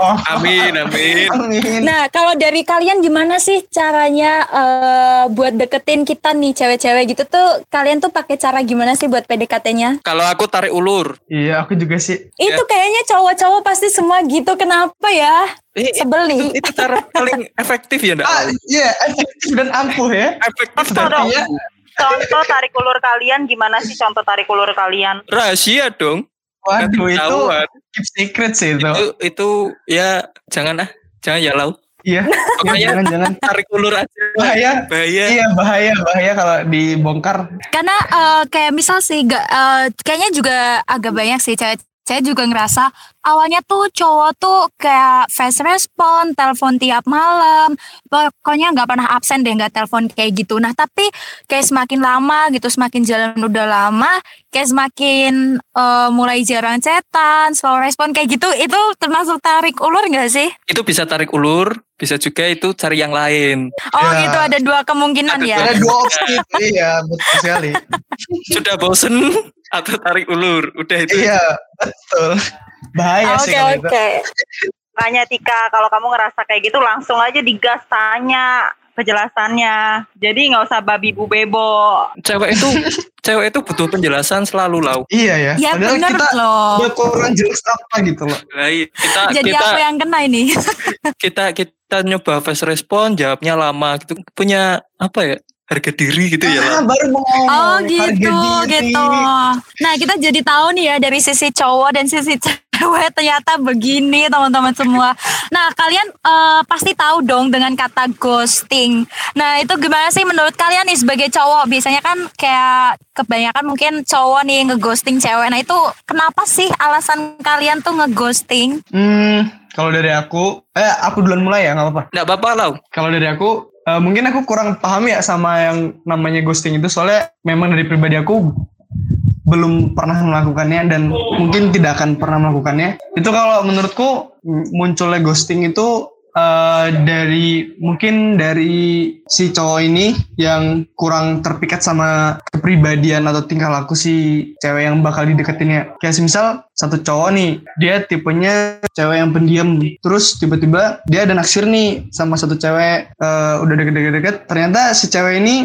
[SPEAKER 3] Oh,
[SPEAKER 4] Amin, amin.
[SPEAKER 3] amin.
[SPEAKER 1] Nah, kalau dari kalian gimana sih caranya eh, buat deketin kita nih cewek-cewek gitu tuh? Kalian tuh pakai cara gimana sih buat PDKT-nya?
[SPEAKER 4] Kalau aku tarik ulur,
[SPEAKER 3] Iya, aku juga sih.
[SPEAKER 1] Itu kayaknya cowok-cowok pasti semua gitu. Kenapa ya?
[SPEAKER 4] eh,
[SPEAKER 1] Sebel nih.
[SPEAKER 4] itu, itu cara paling efektif ya, Ndak?
[SPEAKER 3] Ah, iya, efektif dan ampuh ya.
[SPEAKER 4] Efektif dan
[SPEAKER 2] dong. Contoh tarik ulur kalian gimana sih contoh tarik ulur kalian?
[SPEAKER 4] rahasia dong.
[SPEAKER 3] Waduh,
[SPEAKER 4] Nanti
[SPEAKER 3] itu keep secret sih itu.
[SPEAKER 4] Itu itu ya jangan ah, jangan ya lau.
[SPEAKER 3] Iya,
[SPEAKER 4] Pokoknya
[SPEAKER 3] jangan jangan
[SPEAKER 4] tarik ulur aja.
[SPEAKER 3] bahaya.
[SPEAKER 4] Bahaya.
[SPEAKER 3] Iya, bahaya, bahaya kalau dibongkar.
[SPEAKER 1] Karena eh, kayak misal sih, gak, eh, kayaknya juga agak banyak sih cewek saya juga ngerasa awalnya tuh cowok tuh kayak fast respon, telepon tiap malam, pokoknya nggak pernah absen deh nggak telepon kayak gitu. Nah tapi kayak semakin lama gitu, semakin jalan udah lama, kayak semakin eh, mulai jarang chatan, slow respon kayak gitu, itu termasuk tarik ulur nggak sih?
[SPEAKER 4] Itu bisa tarik ulur, bisa juga itu cari yang lain.
[SPEAKER 1] Oh
[SPEAKER 3] Ya.
[SPEAKER 1] gitu ada dua kemungkinan
[SPEAKER 4] Ada
[SPEAKER 1] ya.
[SPEAKER 3] Ada dua opsi. iya, betul sekali.
[SPEAKER 4] Sudah bosen atau tarik ulur, udah itu.
[SPEAKER 3] Iya, betul. Bahaya
[SPEAKER 1] Oke
[SPEAKER 3] sih kalau itu.
[SPEAKER 1] oke.
[SPEAKER 2] Tanya Tika, kalau kamu ngerasa kayak gitu langsung aja digas tanya kejelasannya. Jadi nggak usah babi bu bebo.
[SPEAKER 4] Cewek itu cewek itu butuh penjelasan selalu lau.
[SPEAKER 3] Iya ya.
[SPEAKER 1] Ya
[SPEAKER 3] Padahal
[SPEAKER 1] bener
[SPEAKER 3] kita
[SPEAKER 1] loh.
[SPEAKER 3] udah kurang jelas apa gitu loh.
[SPEAKER 4] Nah, iya. kita
[SPEAKER 1] Jadi
[SPEAKER 4] kita
[SPEAKER 1] aku yang kena ini.
[SPEAKER 4] kita kita nyoba fast respon, jawabnya lama gitu. Punya apa ya? Harga diri gitu ya,
[SPEAKER 3] Ah,
[SPEAKER 4] Lau.
[SPEAKER 3] baru mau.
[SPEAKER 1] Oh
[SPEAKER 3] harga
[SPEAKER 1] gitu
[SPEAKER 3] diri.
[SPEAKER 1] gitu. Nah kita jadi tahu nih ya dari sisi cowok dan sisi cewek ternyata begini teman-teman semua. Nah kalian eh, pasti tahu dong dengan kata ghosting. Nah itu gimana sih menurut kalian nih sebagai cowok? Biasanya kan kayak kebanyakan mungkin cowok nih ngeghosting cewek. Nah itu kenapa sih alasan kalian tuh ngeghosting?
[SPEAKER 3] Hmm, kalau dari aku, eh aku duluan mulai ya, nggak apa-apa.
[SPEAKER 4] Nggak apa-apa, Lau.
[SPEAKER 3] Kalau dari aku, eh, mungkin aku kurang paham ya sama yang namanya ghosting itu, soalnya memang dari pribadi aku belum pernah melakukannya dan mungkin tidak akan pernah melakukannya. Itu kalau menurutku munculnya ghosting itu eh, dari mungkin dari si cowok ini yang kurang terpikat sama kepribadian atau tingkah laku si cewek yang bakal dideketinnya. Kayak misal satu cowok nih, dia tipenya cewek yang pendiam. Terus tiba-tiba dia ada naksir nih sama satu cewek eh, udah deket-deket-deket. Ternyata si cewek ini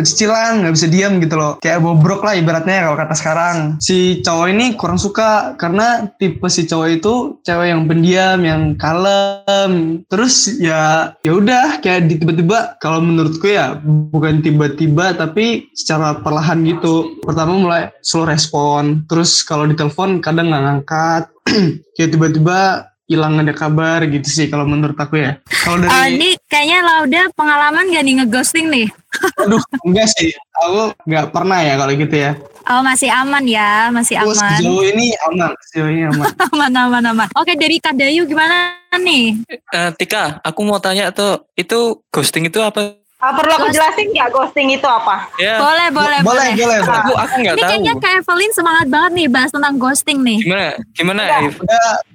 [SPEAKER 3] pecicilan nggak bisa diam gitu loh. Kayak bobrok lah ibaratnya kalau kata sekarang. Si cowok ini kurang suka karena tipe si cowok itu cewek yang pendiam yang kalem. Terus ya ya udah kayak di tiba-tiba kalau menurutku ya bukan tiba-tiba tapi secara perlahan gitu. Pertama mulai slow respon. Terus kalau ditelepon kadang nggak ngangkat. Kayak tiba-tiba hilang ada kabar gitu sih kalau menurut aku ya kalau dari
[SPEAKER 1] Eh, ini kayaknya Lauda pengalaman gak nih ngeghosting nih?
[SPEAKER 3] Aduh, enggak sih. aku nggak pernah ya kalau gitu ya.
[SPEAKER 1] Oh masih aman ya, masih aman.
[SPEAKER 3] sejauh ini aman, sejauh ini aman.
[SPEAKER 1] aman, aman, aman. Oke dari Kak Dayu gimana nih?
[SPEAKER 4] Eh, Tika, aku mau tanya tuh, itu ghosting itu apa?
[SPEAKER 2] Ah, perlu aku jelasin nggak ghosting itu apa?
[SPEAKER 4] Ya,
[SPEAKER 1] Boleh, boleh,
[SPEAKER 3] boleh, boleh. boleh.
[SPEAKER 4] aku aku nggak
[SPEAKER 1] Ini
[SPEAKER 4] tahu.
[SPEAKER 1] kayaknya Kak Evelyn semangat banget nih bahas tentang ghosting nih.
[SPEAKER 4] Gimana? Gimana?
[SPEAKER 3] Udah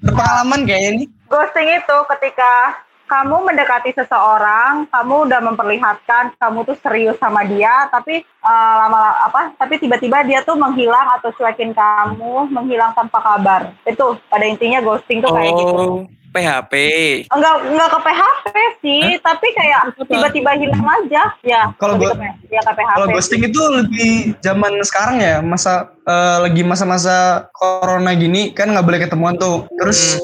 [SPEAKER 3] berpengalaman kayaknya nih.
[SPEAKER 2] Ghosting itu ketika kamu mendekati seseorang, kamu udah memperlihatkan kamu tuh serius sama dia, tapi eh, lama apa? Tapi tiba-tiba dia tuh menghilang atau cuekin kamu, menghilang tanpa kabar. Itu pada intinya ghosting tuh kayak gitu.
[SPEAKER 4] PHP.
[SPEAKER 2] Enggak enggak ke PHP sih, tapi kayak tiba-tiba hilang aja. Ya,
[SPEAKER 3] Kalau
[SPEAKER 2] ke, ya ke PHP.
[SPEAKER 3] Kalau ghosting itu lebih zaman sekarang ya, masa eh, lagi masa-masa corona gini kan nggak boleh ketemuan tuh. Terus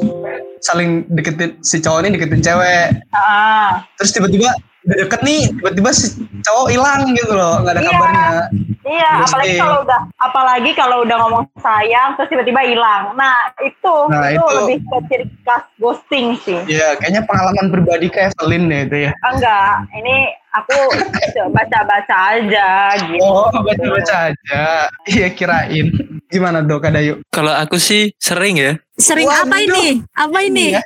[SPEAKER 3] saling deketin si cowok ini deketin cewek.
[SPEAKER 2] Ah.
[SPEAKER 3] Terus tiba-tiba udah deket nih, tiba-tiba si cowok hilang gitu loh, nggak ada
[SPEAKER 2] Iya.
[SPEAKER 3] kabarnya.
[SPEAKER 2] Iya,
[SPEAKER 3] Ghosting.
[SPEAKER 2] apalagi kalau udah apalagi kalau udah ngomong sayang terus tiba-tiba hilang. Nah, itu
[SPEAKER 3] Nah,
[SPEAKER 2] itu,
[SPEAKER 3] itu.
[SPEAKER 2] lebih ke ciri khas ghosting sih.
[SPEAKER 3] Iya, kayaknya pengalaman pribadi kayak Evelyn deh itu ya.
[SPEAKER 2] Enggak, ini aku baca-baca aja gitu.
[SPEAKER 3] Oh, baca-baca aja. Iya, kirain. Gimana dok, Kak Dayu?
[SPEAKER 4] Kalau aku sih sering ya.
[SPEAKER 1] Sering
[SPEAKER 3] Waduh.
[SPEAKER 1] apa ini? Apa ini?
[SPEAKER 3] Ya?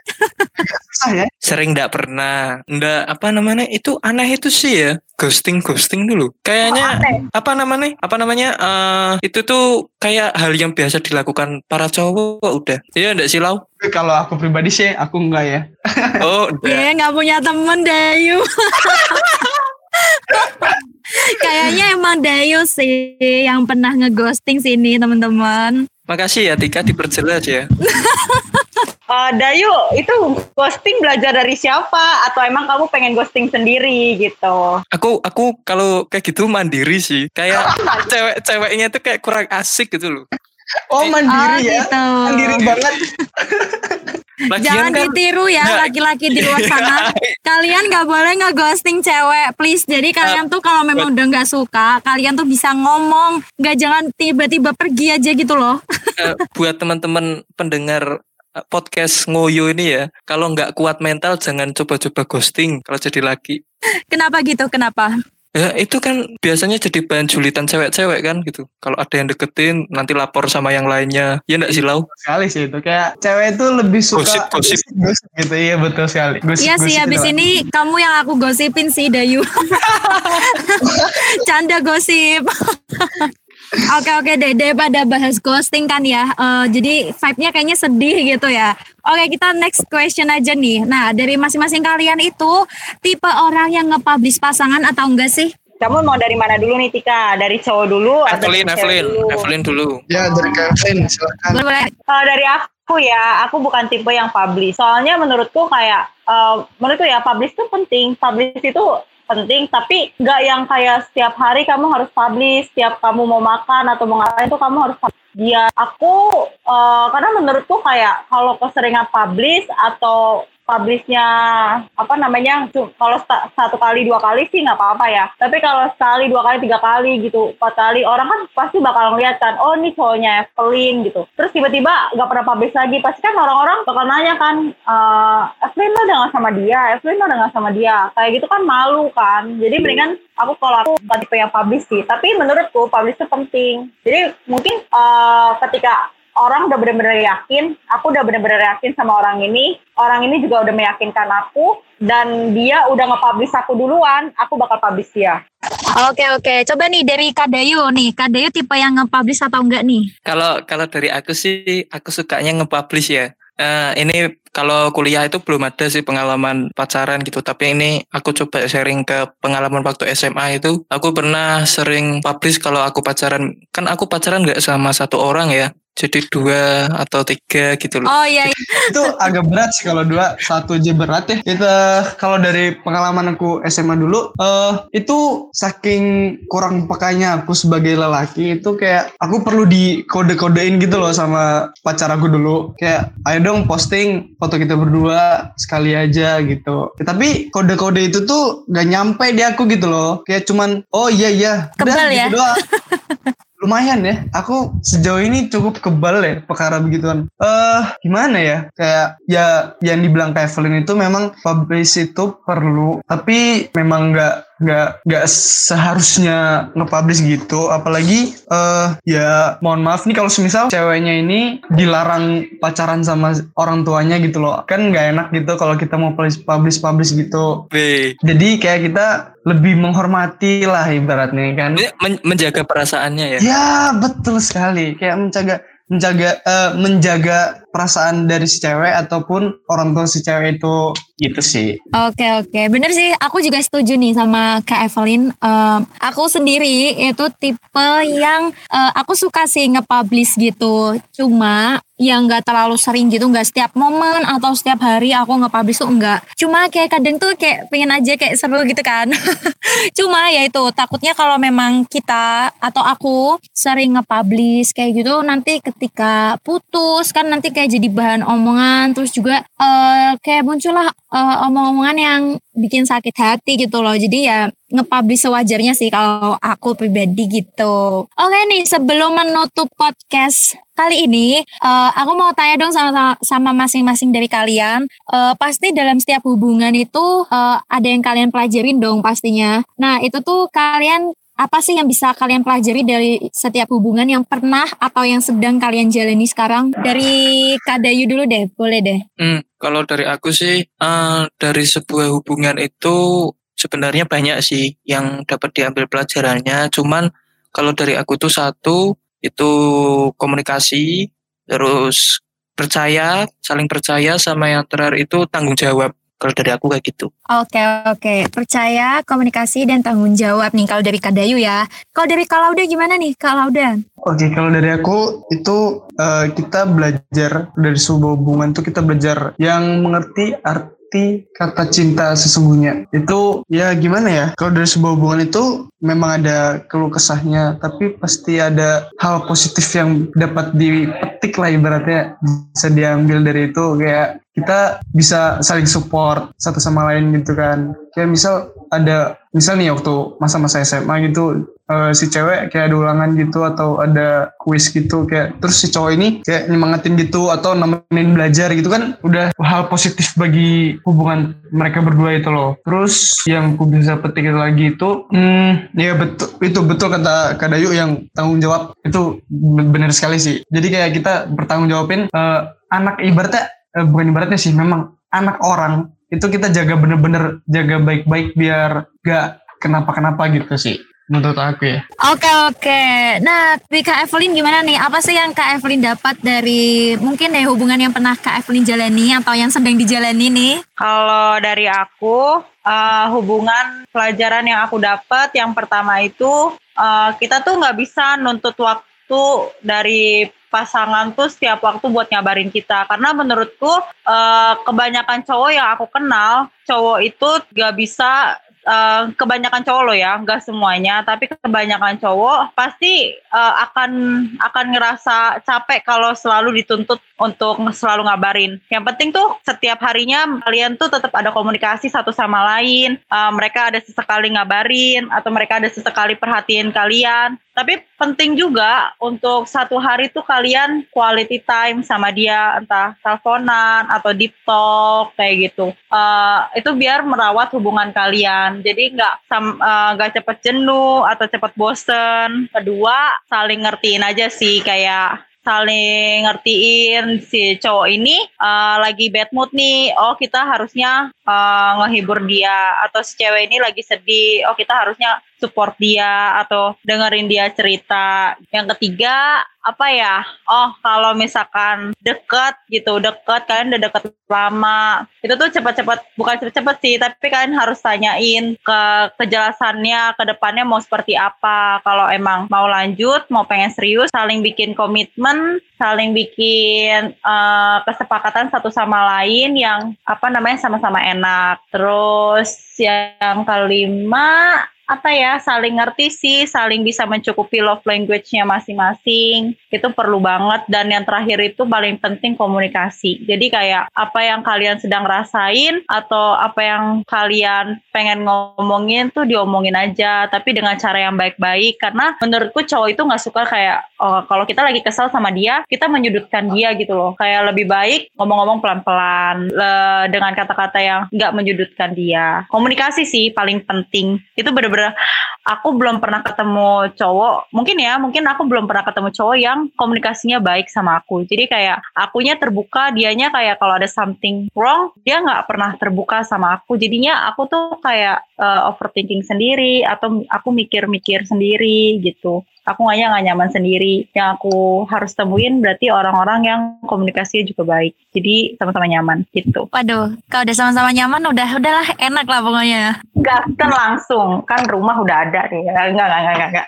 [SPEAKER 4] Sering nggak pernah. Nggak, apa namanya, itu aneh itu sih ya. Ghosting, ghosting dulu. Kayaknya,
[SPEAKER 2] aneh?
[SPEAKER 4] apa namanya, apa namanya, eh itu tuh kayak hal yang biasa dilakukan para cowok udah. Iya, enggak sih, Lau?
[SPEAKER 3] Tapi Kalau aku pribadi sih, aku enggak ya.
[SPEAKER 4] Oh, udah.
[SPEAKER 1] Ya nggak punya temen Dayu. Kayaknya emang Dayu sih yang pernah ngeghosting sini teman-teman.
[SPEAKER 4] Makasih ya, Tika, diperjelas ya.
[SPEAKER 2] Eh, Dayu, itu ghosting belajar dari siapa atau emang kamu pengen ghosting sendiri gitu?
[SPEAKER 4] Aku aku kalau kayak gitu mandiri sih. Kayak cewek-ceweknya tuh kayak kurang asik gitu loh.
[SPEAKER 3] Oh, mandiri
[SPEAKER 1] oh
[SPEAKER 3] ya.
[SPEAKER 1] gitu.
[SPEAKER 3] Mandiri banget.
[SPEAKER 4] Lagian
[SPEAKER 1] Jangan
[SPEAKER 4] kan-
[SPEAKER 1] ditiru ya laki-laki di luar sana. Kalian nggak boleh ngeghosting cewek, please. Jadi kalian tuh kalau memang udah nggak suka, kalian tuh bisa ngomong, nggak jangan tiba-tiba pergi aja gitu loh.
[SPEAKER 4] eh, buat teman-teman pendengar eh, podcast ngoyo ini ya, kalau nggak kuat mental jangan coba-coba ghosting kalau jadi laki.
[SPEAKER 1] Kenapa gitu? Kenapa?
[SPEAKER 4] Ya itu kan biasanya jadi bahan julitan cewek-cewek kan gitu. Kalau ada yang deketin nanti lapor sama yang lainnya. Ya enggak sih Lau?
[SPEAKER 3] sekali sih itu kayak cewek itu lebih suka
[SPEAKER 4] Gosip, gosip.
[SPEAKER 3] gosip gitu iya betul sekali gosip,
[SPEAKER 1] Iya sih, habis ini kamu yang aku gosipin sih, Dayu. Canda gosip. Oke oke deh daripada bahas ghosting kan ya. eh, jadi vibe-nya kayaknya sedih gitu ya. Oke kita next question aja nih. Nah dari masing-masing kalian itu tipe orang yang nge-publish pasangan atau enggak sih?
[SPEAKER 2] Kamu mau dari mana dulu nih Tika? Dari cowok dulu atau
[SPEAKER 4] Evelyn, Evelyn,
[SPEAKER 2] dulu?
[SPEAKER 4] Evelyn dulu.
[SPEAKER 3] ya dari Kevin silakan
[SPEAKER 1] Boleh boleh.
[SPEAKER 2] Kalau dari aku ya, aku bukan tipe yang publish. Soalnya menurutku kayak, eh, menurutku ya publish itu penting. Publish itu penting, tapi nggak yang kayak setiap hari kamu harus publish, setiap kamu mau makan atau mau ngapain tuh kamu harus. Dia, aku, eh, karena menurutku kayak kalau keseringan publish atau publishnya apa namanya kalau satu kali dua kali sih nggak apa-apa ya. Tapi kalau sekali dua kali tiga kali gitu empat kali orang kan pasti bakal ngeliat kan oh ini cowoknya Evelyn gitu. Terus tiba-tiba nggak pernah publish lagi. Pasti kan orang-orang bakal nanya kan eh Evelyn lo udah sama dia? Evelyn lo udah sama dia? Kayak gitu kan malu kan. Jadi mendingan aku kalau aku bukan tipe yang publish sih. Tapi menurutku publish itu penting. Jadi mungkin eh, ketika orang udah benar-benar yakin, aku udah benar-benar yakin sama orang ini, orang ini juga udah meyakinkan aku, dan dia udah nge-publish aku duluan, aku bakal publish dia.
[SPEAKER 1] Oke oke. Coba nih dari Kak Dayu nih. Kak Dayu tipe yang nge-publish atau enggak nih?
[SPEAKER 4] Kalau kalau dari aku sih aku sukanya nge-publish ya. Eh, ini kalau kuliah itu belum ada sih pengalaman pacaran gitu, tapi ini aku coba sharing ke pengalaman waktu SMA itu. Aku pernah sering publish kalau aku pacaran, kan aku pacaran nggak sama satu orang ya, jadi dua atau tiga gitu loh.
[SPEAKER 1] Oh iya.
[SPEAKER 3] itu agak berat sih kalau dua satu aja berat ya kita kalau dari pengalaman aku SMA dulu eh itu saking kurang pekanya aku sebagai lelaki itu kayak aku perlu di kode-kodein gitu loh sama pacar aku dulu kayak ayo dong posting foto kita berdua sekali aja gitu Ya, tapi kode-kode itu tuh gak nyampe di aku gitu loh kayak cuman oh iya iya udah,
[SPEAKER 1] Kebal ya?
[SPEAKER 3] gitu doang. lumayan ya. Aku sejauh ini cukup kebal ya perkara begituan. Eh gimana ya? Kayak ya yang dibilang Evelyn itu memang publish itu perlu. Tapi memang nggak nggak nggak seharusnya nge-publish gitu. Apalagi eh ya mohon maaf nih kalau semisal ceweknya ini dilarang pacaran sama orang tuanya gitu loh. Kan nggak enak gitu kalau kita mau publish publish publish gitu. Jadi kayak kita lebih menghormati lah ibaratnya kan.
[SPEAKER 4] Men- menjaga perasaannya ya.
[SPEAKER 3] ya betul sekali. Kayak menjaga menjaga eh, menjaga perasaan dari si cewek ataupun orang tua si cewek itu gitu sih
[SPEAKER 1] Oke oke, bener sih. Aku juga setuju nih sama Kak Evelyn. Em, aku sendiri itu tipe yang eh, aku suka sih nge-publish gitu. Cuma yang nggak terlalu sering gitu, nggak setiap momen atau setiap hari aku nge-publish tuh enggak. Cuma kayak kadang tuh kayak pengen aja kayak seru gitu kan. Cuma ya itu takutnya kalau memang kita atau aku sering nge-publish kayak gitu nanti ketika putus kan nanti kayak jadi bahan omongan terus juga eh kayak muncullah eh, omong-omongan yang bikin sakit hati gitu loh. Jadi ya nge-publish sewajarnya sih kalau aku pribadi gitu. Oke nih sebelum menutup podcast kali ini eh, aku mau tanya dong sama sama masing-masing dari kalian. Eh, pasti dalam setiap hubungan itu eh, ada yang kalian pelajarin dong pastinya. Nah, itu tuh kalian apa sih yang bisa kalian pelajari dari setiap hubungan yang pernah atau yang sedang kalian jalani sekarang? Dari Kak Dayu dulu deh, boleh deh.
[SPEAKER 4] Hmm, kalau dari aku sih eh, dari sebuah hubungan itu sebenarnya banyak sih yang dapat diambil pelajarannya. Cuman kalau dari aku tuh satu itu komunikasi, terus percaya, saling percaya sama yang terakhir itu tanggung jawab. Kalau dari aku kayak gitu.
[SPEAKER 1] Oke oke, percaya, komunikasi dan tanggung jawab nih kalau dari Kak Dayu ya. Kalau dari Kak Lauda gimana nih Kak Lauda?
[SPEAKER 3] Oke, kalau dari aku itu eh, kita belajar dari sebuah hubungan itu kita belajar yang mengerti arti kata cinta sesungguhnya. Itu ya gimana ya? Kalau dari sebuah hubungan itu memang ada keluh kesahnya, tapi pasti ada hal positif yang dapat dipetik lah ibaratnya bisa diambil dari itu kayak kita bisa saling support satu sama lain gitu kan. Kayak misal ada misal nih waktu masa-masa SMA gitu eh, si cewek kayak ada ulangan gitu atau ada kuis gitu kayak terus si cowok ini kayak nyemangatin gitu atau nemenin belajar gitu kan udah hal positif bagi hubungan mereka berdua itu loh. Terus yang aku bisa petik lagi itu hmm, ya betul itu betul kata Kak Dayu yang tanggung jawab. Itu be- benar sekali sih. Jadi kayak kita bertanggung jawabin eh, anak ibaratnya eh, bukan ibaratnya sih memang anak orang itu kita jaga bener-bener jaga baik-baik biar gak kenapa-kenapa gitu sih menurut aku ya.
[SPEAKER 1] Oke oke. Nah, di Kak Evelyn gimana nih? Apa sih yang Kak Evelyn dapat dari mungkin ya hubungan yang pernah Kak Evelyn jalani atau yang sedang dijalani nih?
[SPEAKER 2] Kalau dari aku, eh, hubungan pelajaran yang aku dapat, yang pertama itu eh, kita tuh nggak bisa nuntut waktu dari pasangan tuh setiap waktu buat ngabarin kita. Karena menurutku eh, kebanyakan cowok yang aku kenal, cowok itu nggak bisa eh, kebanyakan cowok loh ya, nggak semuanya, tapi kebanyakan cowok pasti eh, akan akan ngerasa capek kalau selalu dituntut untuk selalu ngabarin. Yang penting tuh setiap harinya kalian tuh tetap ada komunikasi satu sama lain. Eh, mereka ada sesekali ngabarin atau mereka ada sesekali perhatiin kalian. Tapi penting juga untuk satu hari tuh kalian quality time sama dia, entah teleponan atau deep talk kayak gitu. Eh, itu biar merawat hubungan kalian. Jadi nggak eh, nggak cepet jenuh atau cepet bosen. Kedua, saling ngertiin aja sih kayak saling ngertiin si cowok ini eh, lagi bad mood nih. Oh kita harusnya eh, ngehibur dia. Atau si cewek ini lagi sedih. Oh kita harusnya support dia atau dengerin dia cerita. Yang ketiga apa ya? Oh kalau misalkan deket gitu deket kalian udah deket lama itu tuh cepat-cepat bukan cepat-cepat sih tapi kalian harus tanyain ke kejelasannya ke depannya mau seperti apa. Kalau emang mau lanjut mau pengen serius saling bikin komitmen saling bikin eh, kesepakatan satu sama lain yang apa namanya sama-sama enak. Terus yang kelima apa ya saling ngerti sih, saling bisa mencukupi love language-nya masing-masing. Itu perlu banget dan yang terakhir itu paling penting komunikasi. Jadi kayak apa yang kalian sedang rasain atau apa yang kalian pengen ngomongin tuh diomongin aja tapi dengan cara yang baik-baik karena menurutku cowok itu nggak suka kayak oh, kalau kita lagi kesal sama dia, kita menyudutkan dia gitu loh. Kayak lebih baik ngomong-ngomong pelan-pelan dengan kata-kata yang nggak menyudutkan dia. Komunikasi sih paling penting. Itu bener bener aku belum pernah ketemu cowok mungkin ya mungkin aku belum pernah ketemu cowok yang komunikasinya baik sama aku. Jadi kayak akunya terbuka dianya kayak kalau ada something wrong dia nggak pernah terbuka sama aku. Jadinya aku tuh kayak uh, overthinking sendiri atau aku mikir-mikir sendiri gitu aku nggak nggak nyaman sendiri. Yang aku harus temuin berarti orang-orang yang komunikasinya juga baik. Jadi sama-sama nyaman gitu.
[SPEAKER 1] Waduh, kalau udah sama-sama nyaman udah udahlah enak lah pokoknya.
[SPEAKER 2] kan langsung, kan rumah udah ada nih. Enggak, enggak, enggak, enggak, enggak.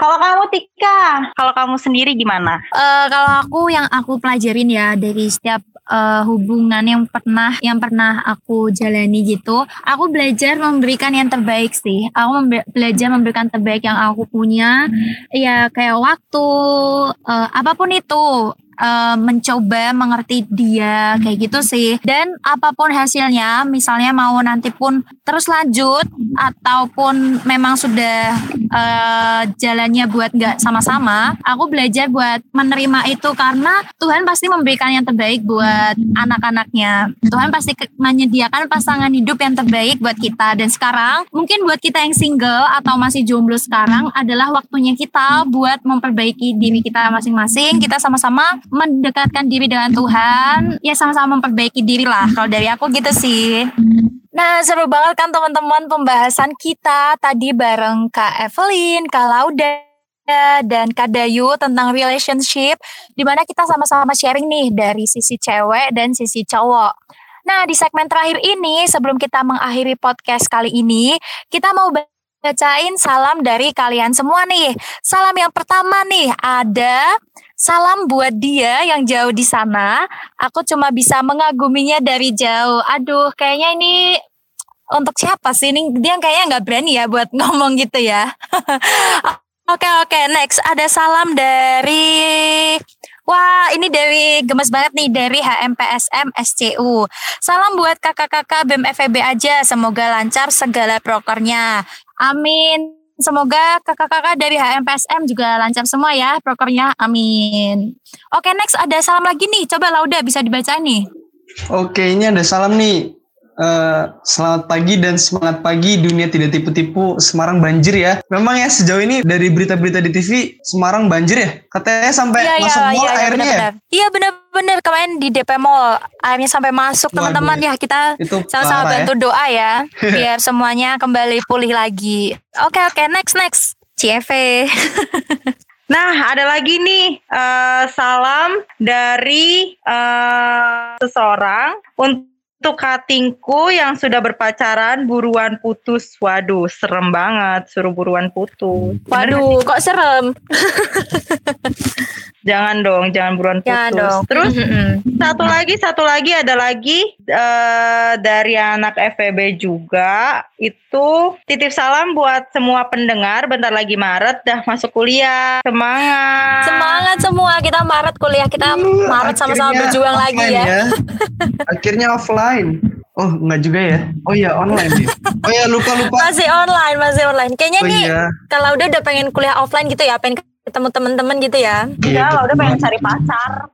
[SPEAKER 2] kalau kamu Tika, kalau kamu sendiri gimana?
[SPEAKER 1] Uh, kalau aku yang aku pelajarin ya dari setiap uh, hubungan yang pernah yang pernah aku jalani gitu. Aku belajar memberikan yang terbaik sih. Aku membe belajar memberikan terbaik yang aku punya. Ya kayak waktu uh, apa pun itu uh, mencoba mengerti dia kayak gitu sih. Dan apa pun hasilnya misalnya mau nanti pun terus lanjut ataupun memang sudah uh, jalannya buat nggak sama-sama aku belajar buat menerima itu karena Tuhan pasti memberikan yang terbaik buat anak-anaknya. Tuhan pasti menyediakan pasangan hidup yang terbaik buat kita. Dan sekarang mungkin buat kita yang single atau masih jomblo sekarang adalah waktunya kita buat memperbaiki diri kita masing-masing. Kita sama-sama mendekatkan diri dengan Tuhan, ya sama-sama memperbaiki diri lah. Kalau dari aku gitu sih. Nah, seru banget kan teman-teman pembahasan kita tadi bareng Kak Evelyn, Kak Lauda, dan Kak Dayu tentang relationship, di mana kita sama-sama sharing nih dari sisi cewek dan sisi cowok. Nah, di segmen terakhir ini, sebelum kita mengakhiri podcast kali ini, kita mau bacain salam dari kalian semua nih. Salam yang pertama nih, ada Salam buat dia yang jauh di sana. Aku cuma bisa mengaguminya dari jauh. Aduh, kayaknya ini untuk siapa sih? Ini dia kayaknya nggak berani ya buat ngomong gitu ya. Oke oke next ada salam dari Wah, ini dari gemes banget nih dari HMPSM SCU. Salam buat kakak-kakak BEM FEB aja, semoga lancar segala prokernya. Amin. Semoga kakak-kakak dari HMPSM juga lancar semua ya prokernya. Amin. Oke, next ada salam lagi nih. Coba Lauda bisa dibaca nih.
[SPEAKER 3] Oke, ini ada salam nih. Uh, selamat pagi dan semangat pagi dunia tidak tipu-tipu Semarang banjir ya. Memang ya sejauh ini dari berita-berita di TV Semarang banjir ya. Katanya sampai iya, masuk iya, mall iya, airnya
[SPEAKER 1] bener,
[SPEAKER 3] ya.
[SPEAKER 1] Iya benar-benar kemarin di DP Mall airnya sampai masuk teman-teman ya kita sama-sama bantu ya. doa ya biar semuanya kembali pulih lagi. Oke oke next next CFE.
[SPEAKER 2] Nah, ada lagi nih uh, salam dari uh, seseorang untuk untuk katingku yang sudah berpacaran buruan putus. Waduh, serem banget suruh buruan putus.
[SPEAKER 1] Waduh, kok serem?
[SPEAKER 2] jangan dong, jangan buruan putus. Jangan dong. Terus satu lagi, satu lagi ada lagi uh, dari anak FEB juga. Itu titip salam buat semua pendengar. Bentar lagi Maret dah masuk kuliah. Semangat.
[SPEAKER 1] Semangat semua. Kita Maret kuliah. Kita Maret sama-sama berjuang lagi ya. ya.
[SPEAKER 3] Akhirnya offline. Oh, enggak juga ya? Oh iya, online ya. Oh iya, lupa-lupa.
[SPEAKER 1] Masih online, masih online. Kayaknya oh, nih iya. kalau udah udah pengen kuliah offline gitu ya, pengen ketemu teman-teman gitu ya.
[SPEAKER 2] Iya, udah pengen cari pacar.